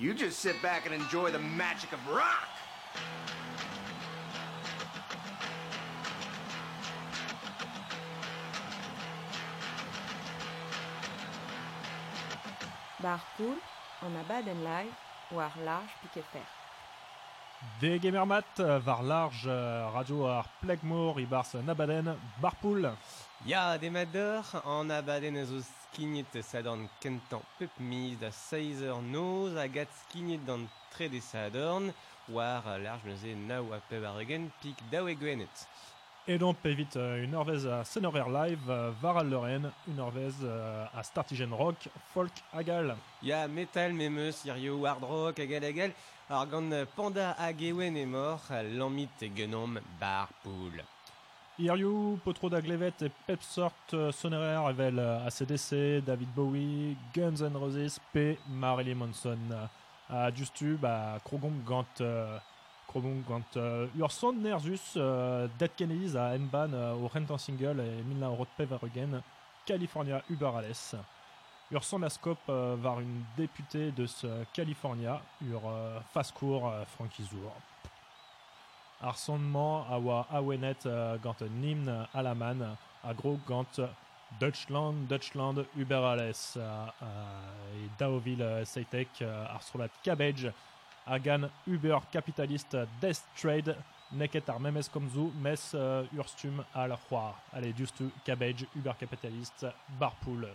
You just sit back and enjoy the magic of rock. Barpool, en a baden live, war large piquet fer. Des gamermat var large radio ar plegmor i bars nabaden barpool. Ya, des mador, en abaden a zo skinit sadorn kentan pep mis da seizer noz a gat skinit dan tre de sadorn war large neuze nao a peb ar egen pik daou e gwenet. Et donc évite euh, une Norvège à Sonorer Live, euh, Varal Lorraine, une Norvège euh, à Startigen Rock, Folk Agal. Ya metal memeus, irio hard rock agal agal, ar gant panda a gewen e mor, l'amit e genom bar Iriou, Potro d'Aglevet et Pep Sort euh, Sonorer Evel euh, ACDC, David Bowie, Guns N' Roses, P, Marilyn Manson. À Justu, bah, Krogong gant euh, Krogong gant euh, ur son nerzus euh, Dead Kennedys à Enban euh, au Rentan Single et Milan Road Pevergen, California Uberales. Ur son ascope euh, var une députée de ce California, ur euh, Fascour euh, Frankie Zour. Ar sondement a oa awenet euh, gant un hymne alaman a gro gant Deutschland, Deutschland, Uberales euh, euh, et Daoville Seitek ar strolat Cabbage Hagan Uber capitaliste Death Trade neket ar memes komzu mes urstum al c'hoar. Allez, justu Cabbage Uber capitaliste Barpool.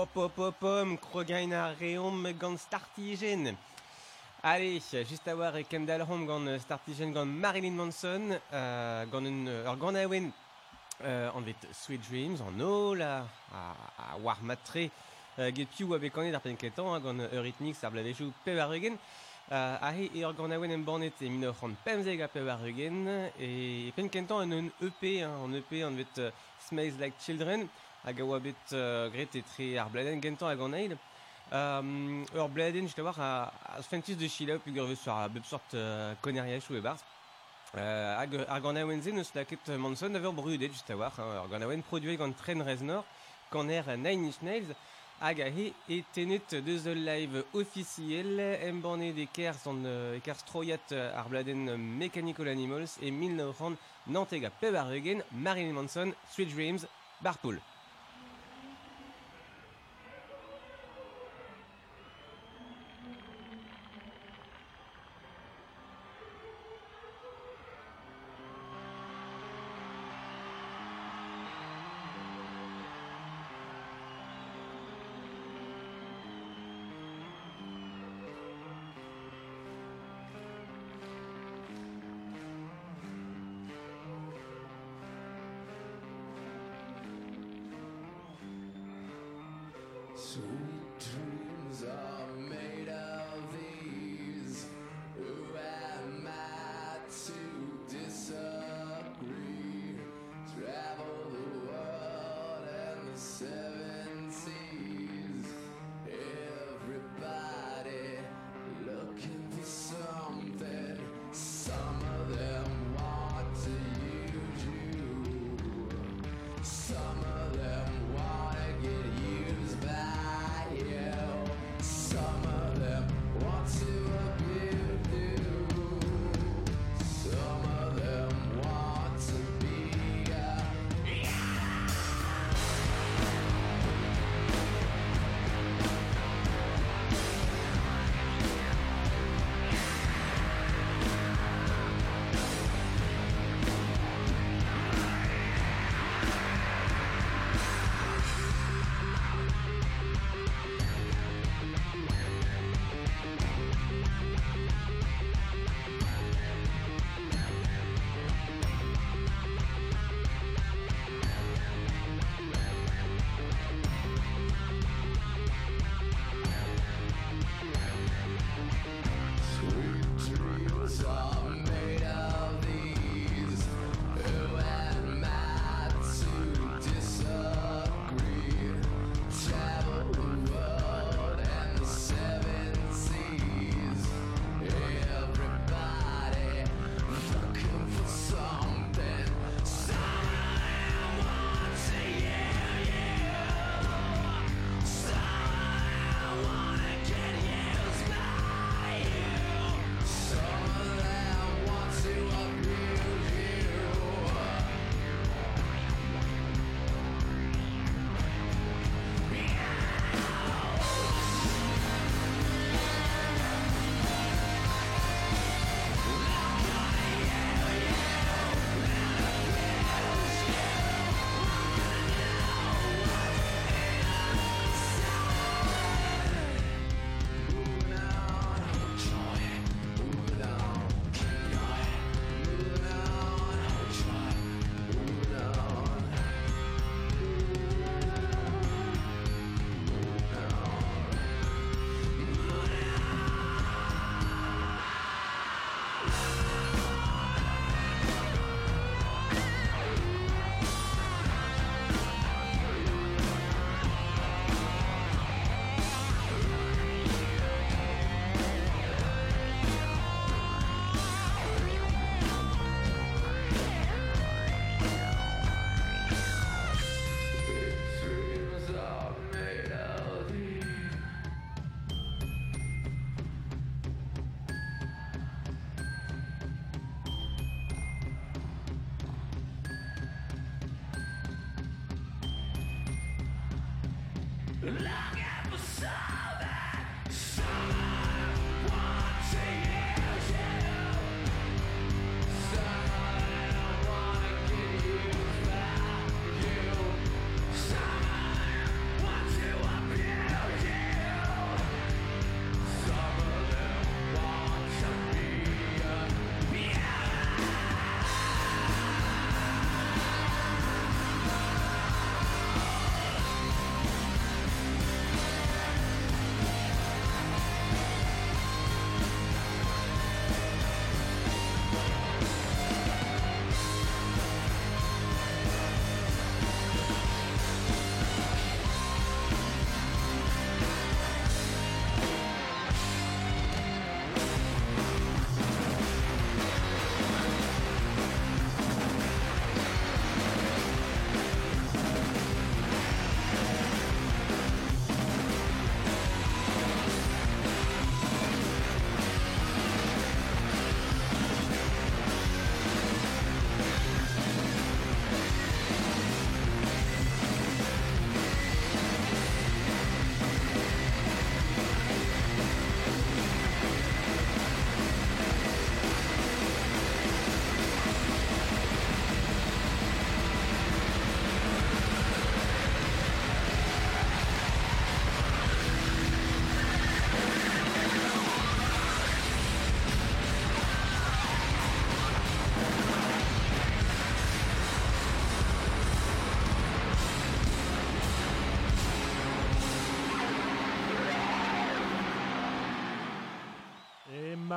Pop, pop, pop, pom, krogain a reom gant startijen. Allez, juste à voir Kendall Home gant startijen gant Marilyn Manson, euh, gant un, ur gant awen euh, an vet Sweet Dreams, an o la, a, a war matre, euh, get piou a bekanet ar penketan, hein, gant eurythmix ar bladejou pe war eugen, euh, a he ur gant awen em bornet e minor c'hant pemzeg a pe war eugen, e penkentan an un EP, hein, an EP an vet uh, Smells Like Children, hag a oa bet uh, gret e tre ar bladen gentan hag an eil. Um, ur bladen, jist a war, a, de chila pu gurvez sur a bep sort uh, koneriachou e barz. Uh, hag ar zen eus laket Manson aver brudet just a war, hein, ur gant aouen produe gant tren reznor, gant er Nine Inch Nails, hag a he e tenet deus live officiel em banne de kers an uh, e kers stroiat uh, ar bladen Mechanical Animals e 1900 nanteg a peb ar Marilyn Manson, Sweet Dreams, Barpool.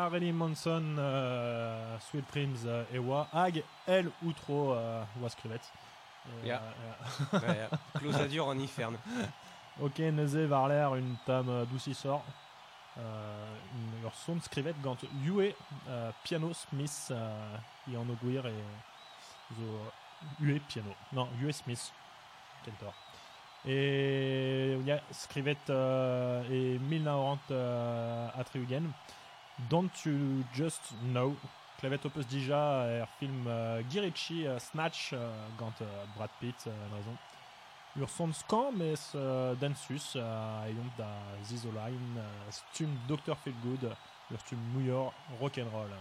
Marilyn Manson, uh, Sweet Dreams uh, ewa, hag el outro uh, was krivet. Ja. Euh, ja. Euh, Closadur en ok, neuze varler une tam doucisseur. Euh, euh leur son skrivet gant ue euh, piano smith euh, et en oguir et zo piano non ue smith quel tort et il y a skrivet euh, et 1090 euh, atriugen Don't You Just Know. Clavette Opus Dija, er film euh, Girichi euh, Snatch, gant Brad Pitt, en raison. Ur son mais den sus, a eont da zizolain, stum Dr. Feelgood, ur stum New York rock'n'roll.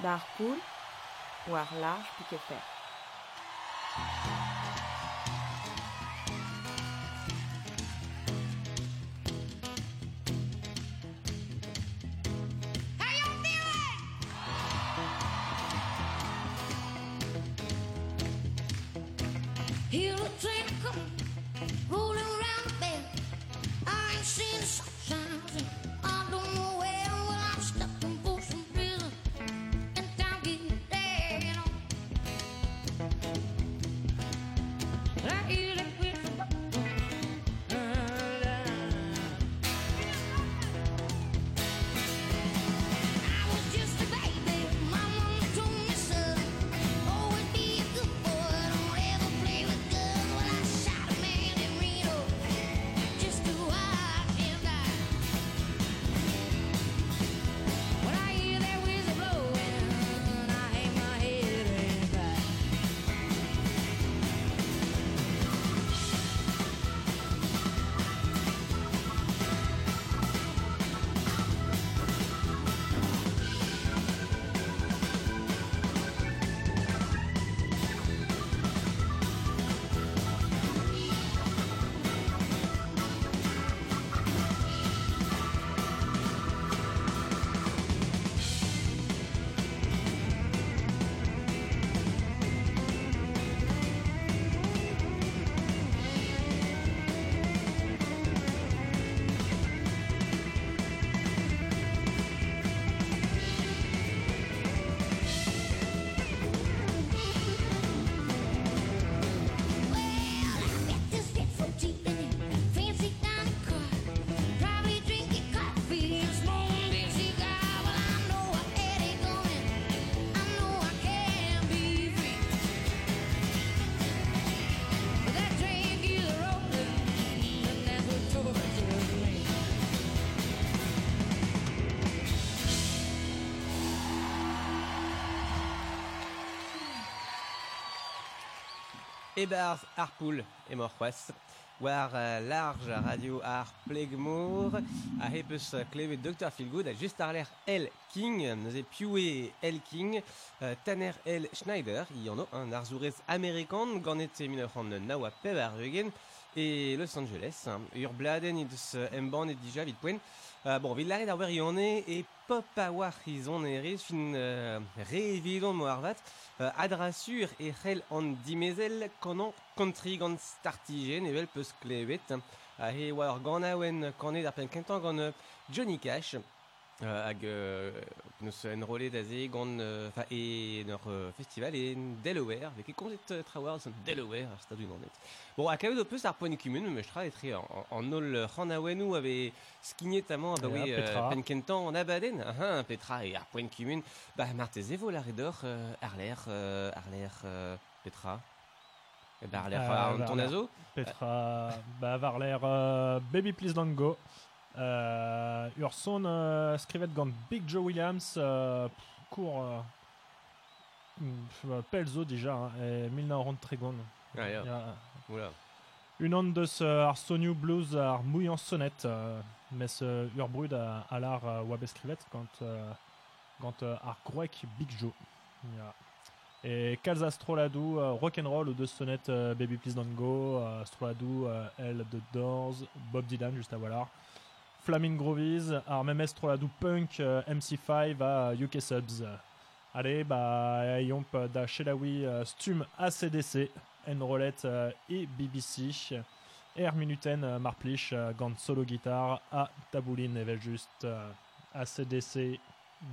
Bar cool, voire large qui te faire. Ebarz Arpoul et Morquas. War euh, large radio ar plegmour a hepus klevet Dr. Feelgood a just ar L. King, neuze L. King, euh, Tanner L. Schneider, il y en a un arzourez américain, ganet e 1909 peb ar et Los Angeles, hein. ur bladen idus emban et dija vid poen. Euh, bon, vid lare d'ar wer yone e pop a war izon eriz fin euh, revidon mo vat, euh, adrasur e c'hell an dimezel kanan country gant startigen evel peus klevet. A he war gant aouen kanet ar pen kentan gant Johnny Cash, hag euh, nous enrôlé d'aze gant euh, fa e nor euh, festival e Delaware vek e konzet euh, trawar son Delaware ar stadun an net. Bon, a kavet o peus ar poen kumun, me tra etre an, an ol c'han aouenou ave skignet amañ ba Ja, oui, Petra. pen kentan an abaden, aha, Petra e ar poen kumun, ba martez evo la redor euh, ar l'air, euh, ar l'air euh, Petra. E l'air Euh, euh, ton azo Petra, bah, euh, Baby Please Don't Go. Euh, ur son euh, skrivet gant Big Joe Williams, euh, court pelzo déjà, hein, et 1900 tregon. Ah, Oula. Une onde deus euh, ar Sonu Blues ar mouillant sonnet, euh, mais ce ur brud a, a l'ar euh, oa beskrivet gant, euh, euh, ar groek Big Joe. Et kalz Stroladou, rock'n'roll ou deux sonnettes Baby Please Don't Go, Stroladou, Elle de Doors, Bob Dylan juste à Wallar. Flaming Grovies, ar memes Stroladou Punk, euh, MC5 à UK Subs. Allez, bah, yomp da Shelawi euh, Stum ACDC, Enrolette euh, et BBC. R Minuten euh, Marplich, gant solo guitare à Tabouline et juste euh, ACDC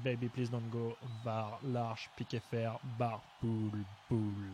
Baby Please Don't Go, var large, piqué fer, bar, poule, poule.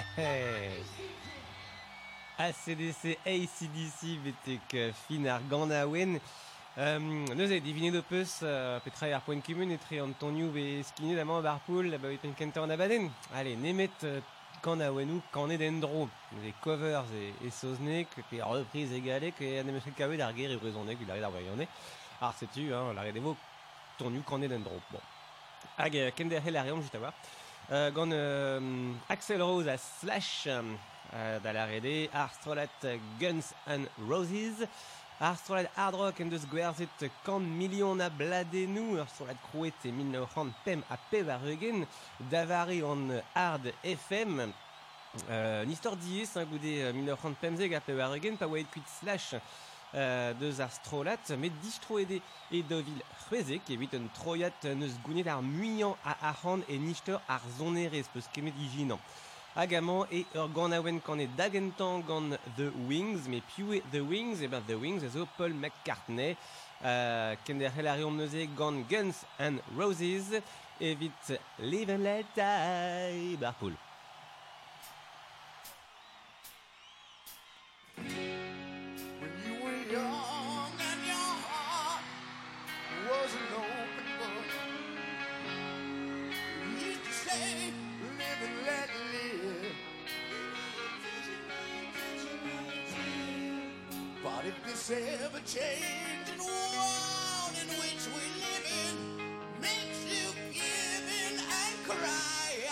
ACDC, ACDC, betek finar ganaouen. Um, Neus e divine d'opus, uh, petra ar poen kumun etre Antonio be skinet amañ bar poul, ba pen kenta an abaden. Allez, nemet uh, en dro. Les covers e, e soznek, reprise egalek, e an emet kavet ar ger e brezonek, arret ar voyonne. Ar setu, hein, l'arret devo, tonu kanet en dro. Bon. Hag, euh, ken der hel ar reom just a war. Euh, gant euh, Axel Rose a Slash euh, da la Guns and Roses, ar strolat Hard Rock en deus gwerzet kant milion a bladenou, ar strolat krouet e 1900 pem a pev a regen, davari an Hard FM, euh, Nistor diez, hein, goude euh, 1900 pemzeg a pev a regen, Slash, euh, deus ar strolat, met distro ede e dovil c'hwezek, evit un troiat neus gounet ar muian a arran e nistor ar zonerez, peus kemet ijinan. Agaman e ur gant aouen kanet dagentan gant The Wings, me piou The Wings, e ben The Wings e zo Paul McCartney, euh, ken der hel arion neuze gant Guns and Roses, evit Live and Let Die, bar this ever changing world in which we live in makes you give in and cry,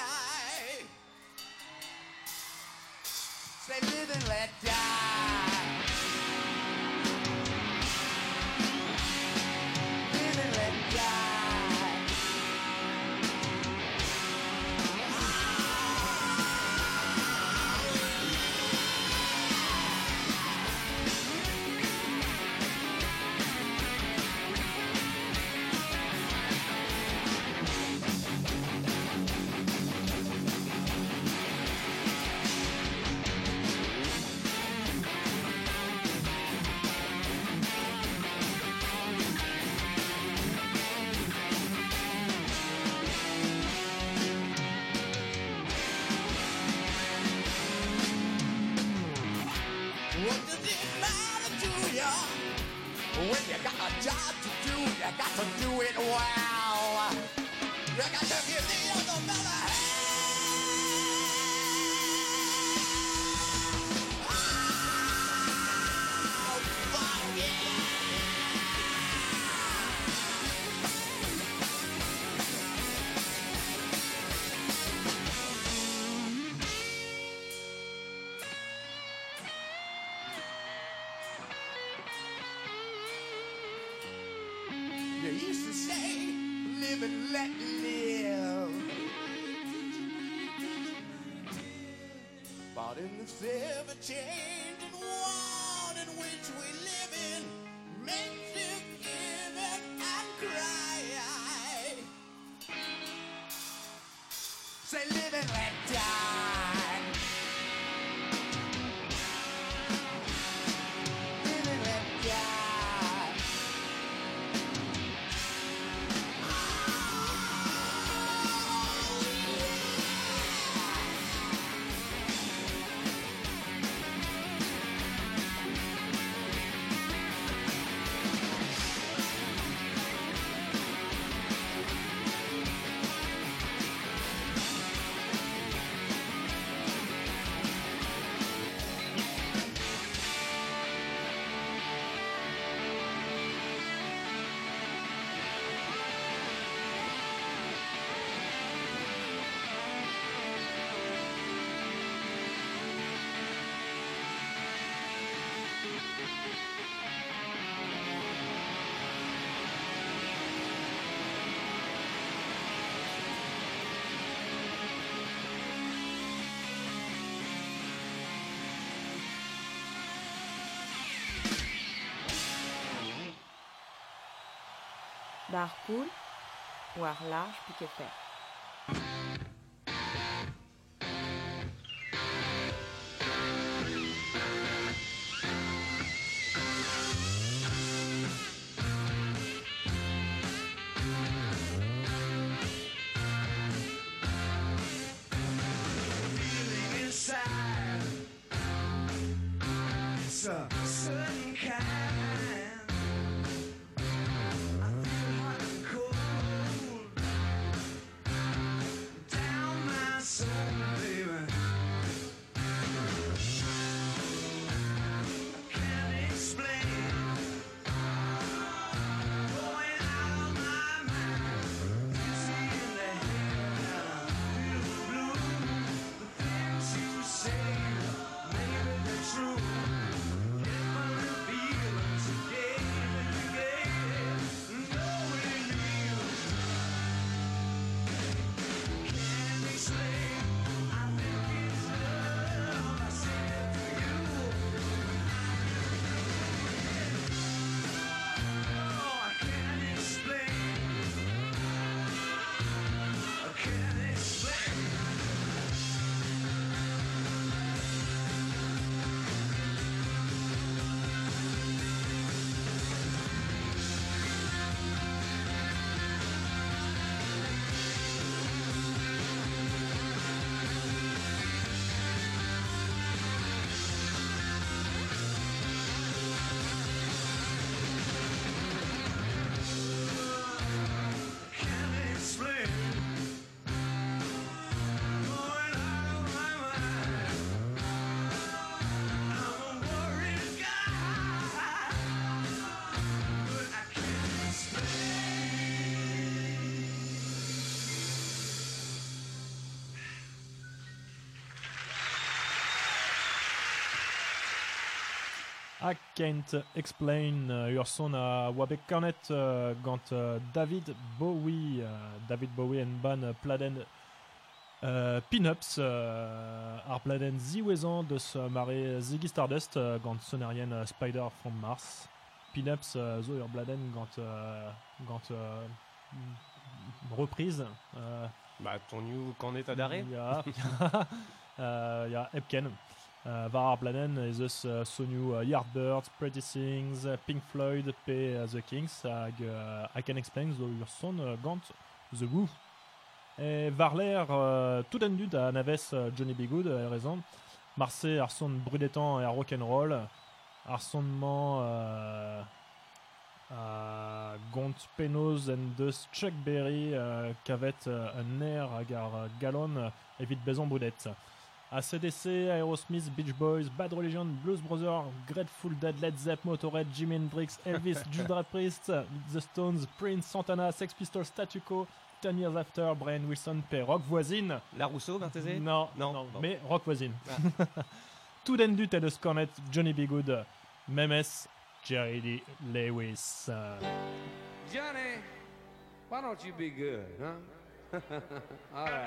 say live and let die. Changing world in which we live in, makes you give it and cry. Say, live and let die. Bar cool, war large piqué fer. Can't explain uh, your son a uh, gant uh, David Bowie. uh, David Bowie en ban pladen uh, pin-ups uh, ar pladen ziwezan deus mare Ziggy Stardust gant sonarien uh, Spider from Mars. Pin-ups uh, zo ur bladen gant, uh, gant mm, reprise. Uh, Bah, ton new cornet à d'arrêt uh, ja Epken. Uh, var ar bladen ez eus uh, Yardbirds, Pretty Things, uh, Pink Floyd pe uh, The Kings I Can Explain zo ur son gant The Who. E var l'air uh, tout en dud a navez Johnny B. Good uh, rezon. Marse ar son rock'n'roll. Ar sonman a gont Chuck Berry kavet un air galon evit bezan brudet. A CDC, Aerosmith, Beach Boys, Bad Religion, Blues Brothers, Grateful Dead, Led Zepp, Motorhead, Jimi Hendrix, Elvis, Judas Priest, The Stones, Prince, Santana, Sex Pistols, Statu Quo, Ten Years After, Brian Wilson, P. Rock voisine. La Rousseau, Berthezé Non, Non, non, bon. mais Rock voisine. Tout den dut et de scornet Johnny B. Good, Memes, Jerry Lee Lewis. Johnny, why don't you be good, huh? All right.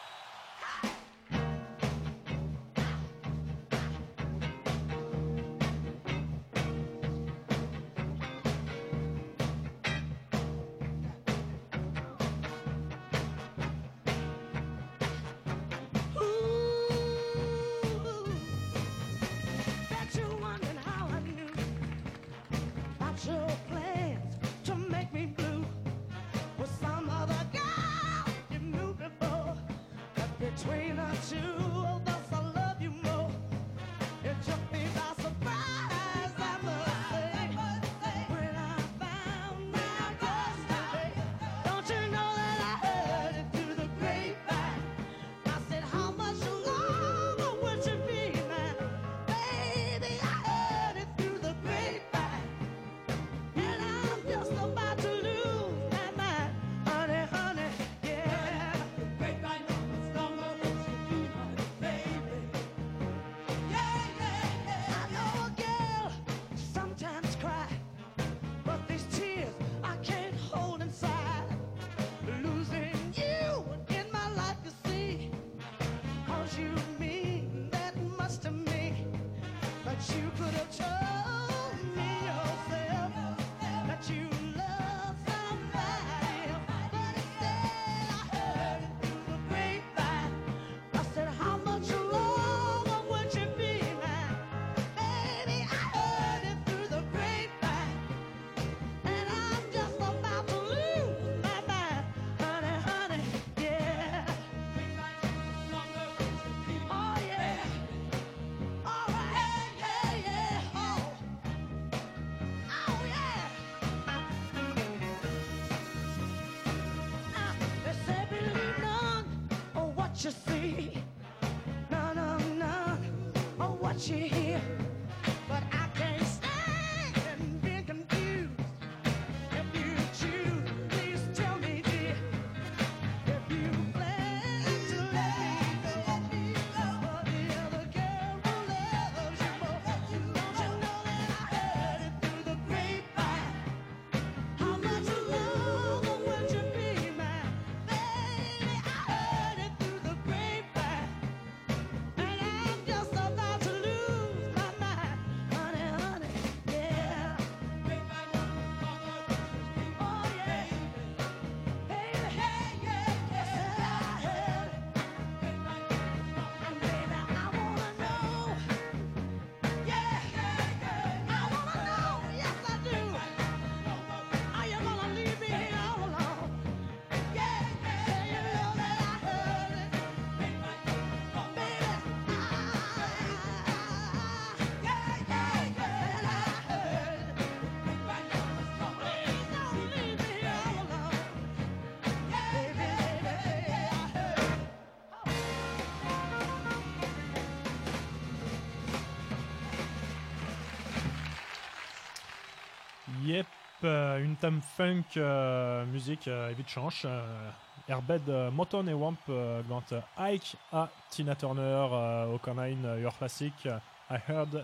une thème funk euh, musique euh, change. Euh, Airbed euh, Moton et Wamp euh, gant euh, Ike a Tina Turner euh, O'Connine euh, ur classique euh, I Heard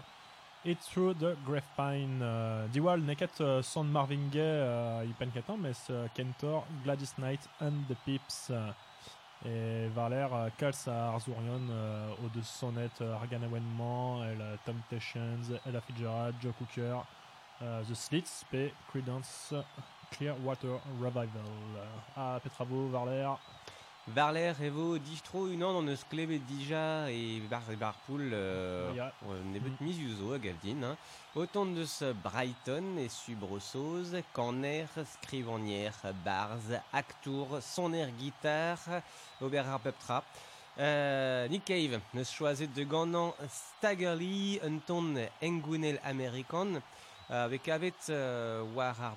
It Through the Grapevine euh, Diwal neket euh, son Marvin Gaye euh, i pen ketan mais euh, Kentor Gladys Knight and the Pips euh, et Valer euh, Kals a Arzourion euh, au de sonnet euh, Argan Ewenman el euh, Temptations Ella Fitzgerald Joe Cooker euh, The Slits pe Credence Clearwater Revival euh, a Petravo Varler Varler, Evo, distro, unan an eus klevet dija e bar e bar poul euh, Ya. euh, nebet mis uzo a gavdin. Hein. Autant deus Brighton e subrosoz, kaner, skrivanier, barz, actour, soner guitar, ober ar pep tra. Euh, Nick Cave, neus choazet de ganan Staggerly, un ton engwinel amerikan, euh, avec avet euh, war ar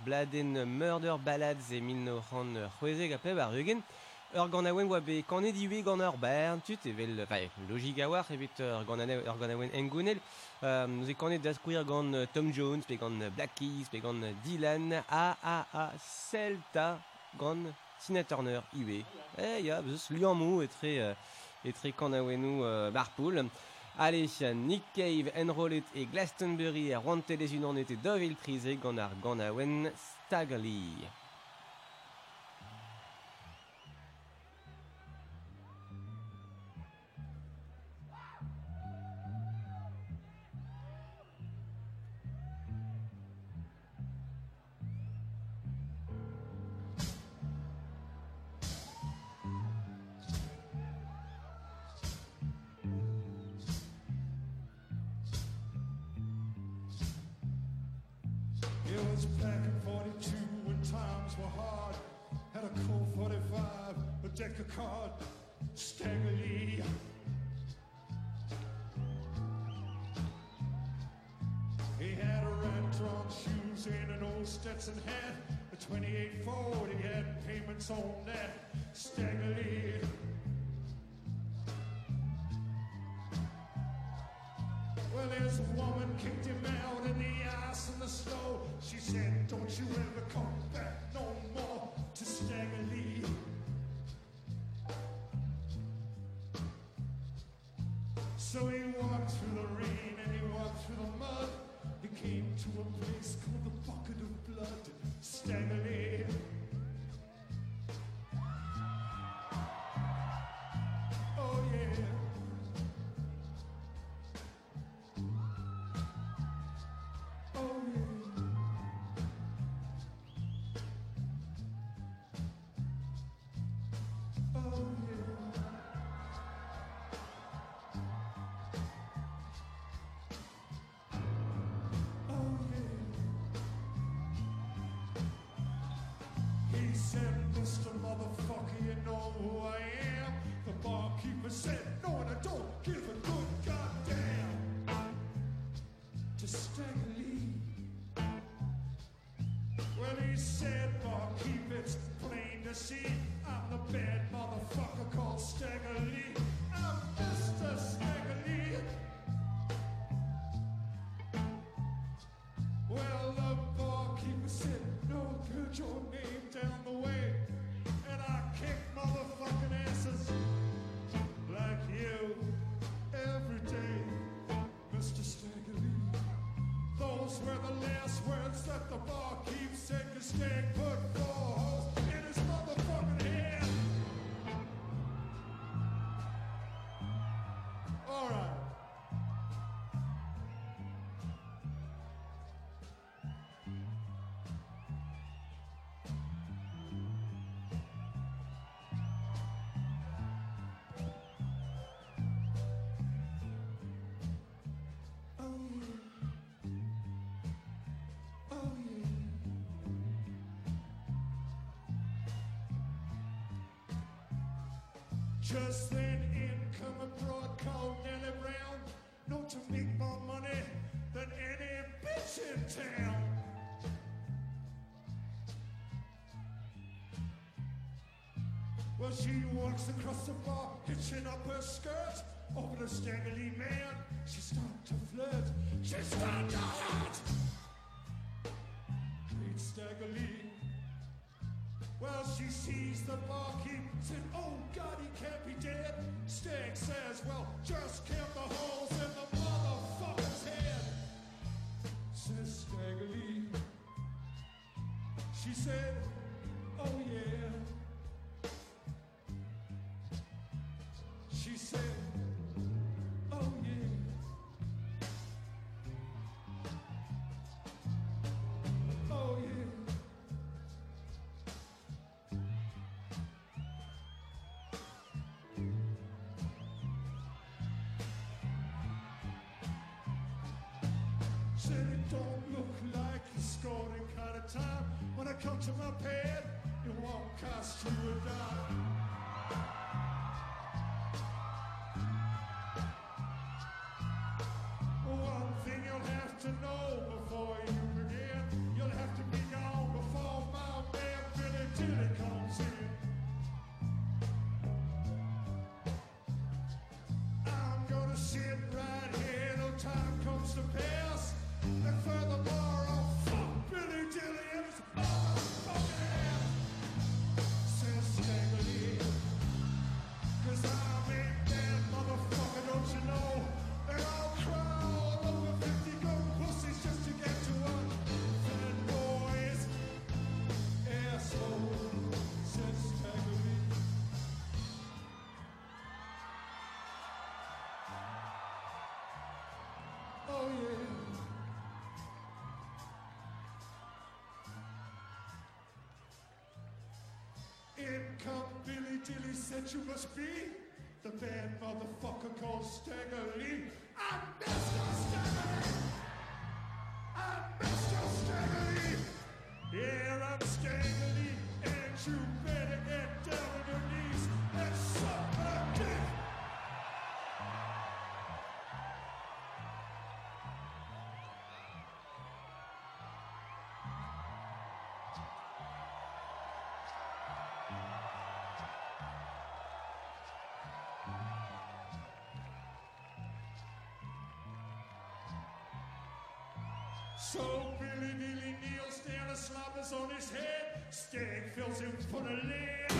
Murder Ballads e min ran c'hwezeg a peb ar eugen, ur gant a oen oa be kanet iwe gant ur bern tut evel, enfin, logik a war evit ur gant a ne- ur gant a oen engounel, euh, nous e kanet da skouir gant euh, Tom Jones, pe gant euh, Black Keys, pe euh, Dylan, a a a selta gant Tina Turner, Iwe. Eh, ya, this Liamou et très, euh, et très Kanawenu euh, Barpool. Allez, Nick Cave, Enrollet et Glastonbury, Rwante les Unan était Dovil Prisé, Ganar Ganawen, Staggerly. So he walked through the rain and he walked through the mud. He came to a place called the Bucket of Blood, Stagger Those were the last words that the barkeep said. Cause Stag put Just then in come a broad called Nellie Brown. Known to make more money than any bitch in town. Well, she walks across the bar, hitching up her skirt. Over the Staggerly man, she started to flirt. She started to hurt. Said, Oh God, he can't be dead. Stag says, Well, just count the holes in the motherfucker's head. Says Staggerly. She said, look like you scored in kind of time. When I come to my pad, it won't cost you a dime. In come Billy Dilly said you must be the bad motherfucker called Stagger Lee. I never So Billy Dilly kneels down and slappers on his head. Stag fills him for the lead.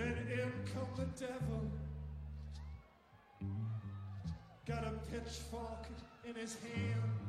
Then in come the devil. Got a pitchfork in his hand.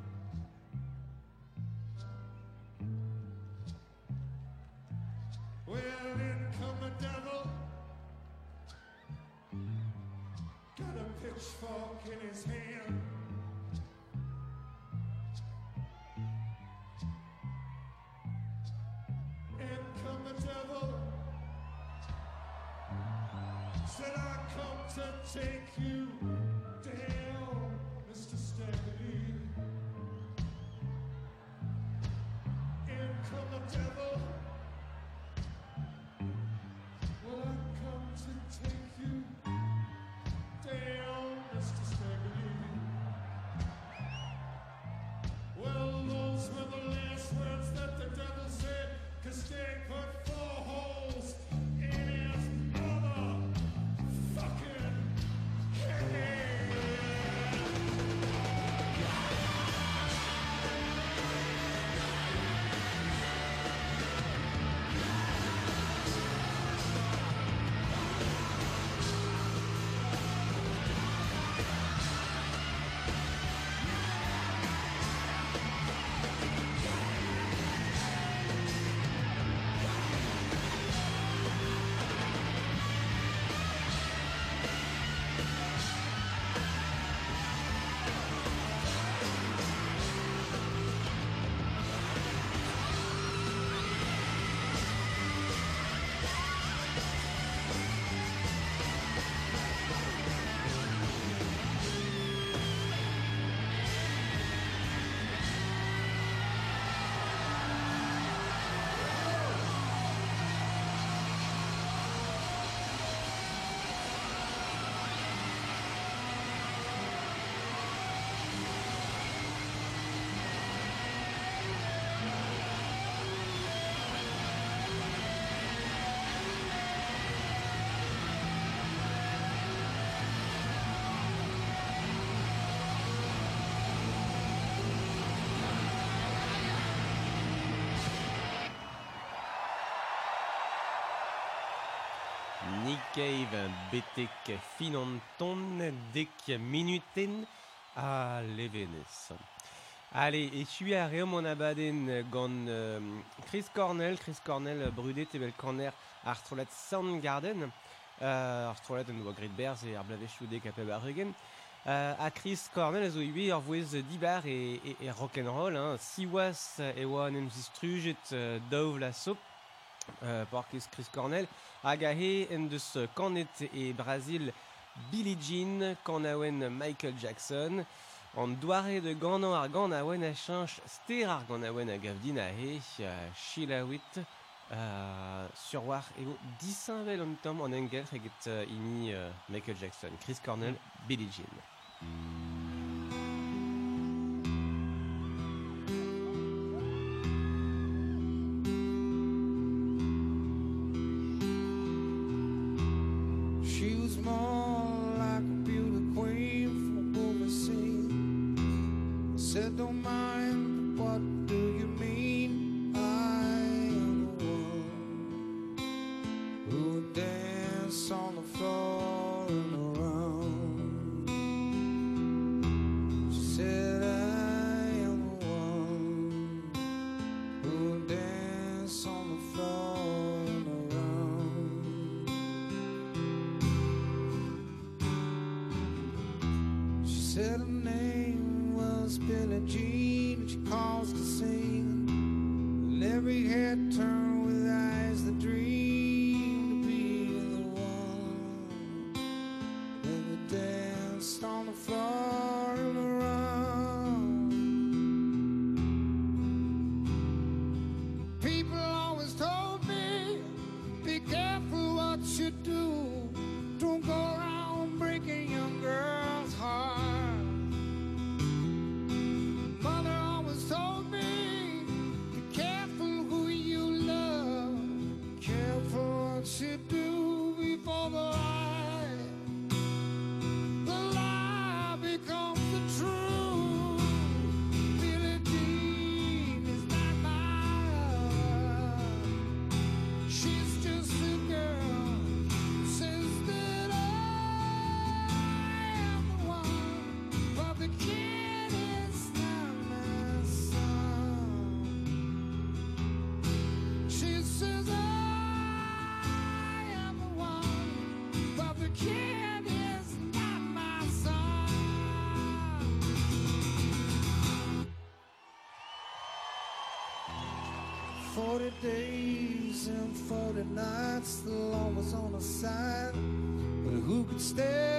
nikeiv betek finanton dek minuten a levenez. Allez, et tu a reo mon abaden gant euh, Chris Cornell, Chris Cornell brudet tebel corner ar strolat Soundgarden, euh, ar strolat en doa grit berz e ar blavechou dek a euh, à Chris Cornell zo iwe ar vouez dibar et, e, e rock'n'roll, hein, siwas et oa an emzistrujet euh, daoù la soupe, euh, Chris Cornell, Agahe Endus Cornet et Brasil Billie Jean, Cornawen Michael Jackson, Andoare de Ganan Arganawen Achinch, Ster Arganawen Agavdinahe, euh, Shilawit, euh, Surwar et Dissinvel en tom en Engel, Reget euh, Ini, Michael Jackson, Chris Cornell, Billie Jean. Mm. days and 40 nights. The law was on our side, but who could stand?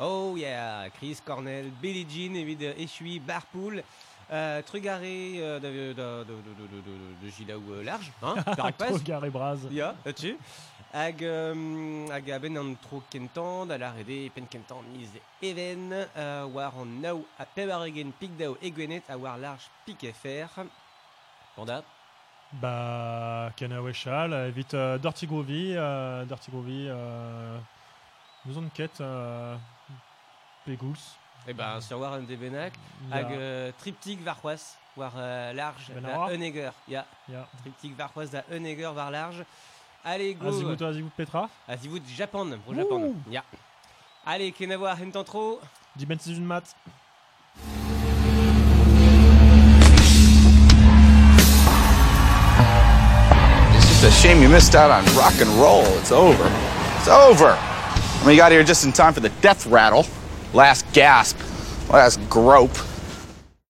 Oh yeah, Chris Cornell, Billie Jean, Eshui, Barpool, euh, Trugaré euh, de, de, de, de, de, de, de Gilaou euh, large, hein, et Braz. ja, là-dessus. Hag, euh, hag a ben an tro kentan, a la rede pen kentan miz even, euh, war an nao a peb ar egen pik dao e gwenet a war large pik FR. Panda, Bah, Kana Weshal, évite euh, Dirty Groovy, euh, Dirty Groovy, euh, nous on quête, euh, Pegouls. e ben sur war de benak, hag euh, triptyque var c'hoaz, war euh, large Ben da Aroa Eunegger, ya, il y a triptyque var c'hoaz da Eunegger war large. Allez, go Azimuth, Azimuth Petra, Azivout Japan, pro Japan. Ya. Allez, ken a voir hentan tro. Dimen une mat. It's just a shame you missed out on rock and roll. It's over. It's over. I mean, you got here just in time for the death rattle. Last gasp. Last grope.